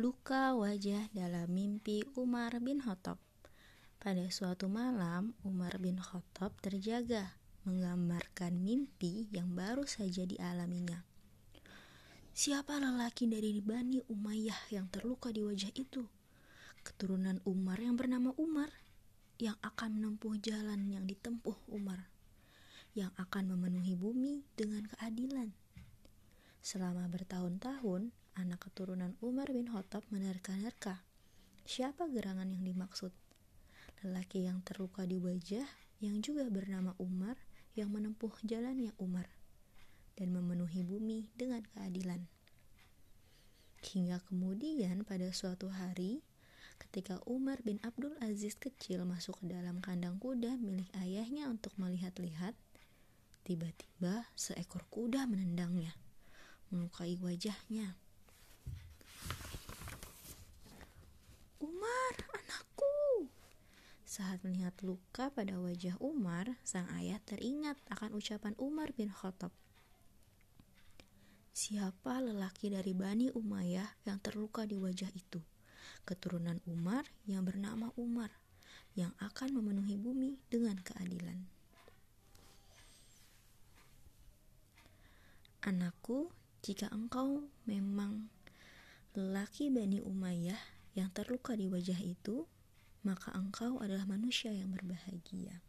Luka wajah dalam mimpi Umar bin Khattab. Pada suatu malam, Umar bin Khattab terjaga menggambarkan mimpi yang baru saja dialaminya. Siapa lelaki dari Bani Umayyah yang terluka di wajah itu? Keturunan Umar yang bernama Umar yang akan menempuh jalan yang ditempuh Umar yang akan memenuhi bumi dengan keadilan. Selama bertahun-tahun, anak keturunan Umar bin Khattab menerka-nerka. Siapa gerangan yang dimaksud? Lelaki yang terluka di wajah yang juga bernama Umar yang menempuh jalannya Umar dan memenuhi bumi dengan keadilan. Hingga kemudian pada suatu hari, ketika Umar bin Abdul Aziz kecil masuk ke dalam kandang kuda milik ayahnya untuk melihat-lihat, tiba-tiba seekor kuda menendangnya, melukai wajahnya. Umar, anakku. Saat melihat luka pada wajah Umar, sang ayah teringat akan ucapan Umar bin Khattab. Siapa lelaki dari Bani Umayyah yang terluka di wajah itu? Keturunan Umar yang bernama Umar, yang akan memenuhi bumi dengan keadilan. Anakku, jika engkau memang lelaki Bani Umayyah yang terluka di wajah itu, maka engkau adalah manusia yang berbahagia.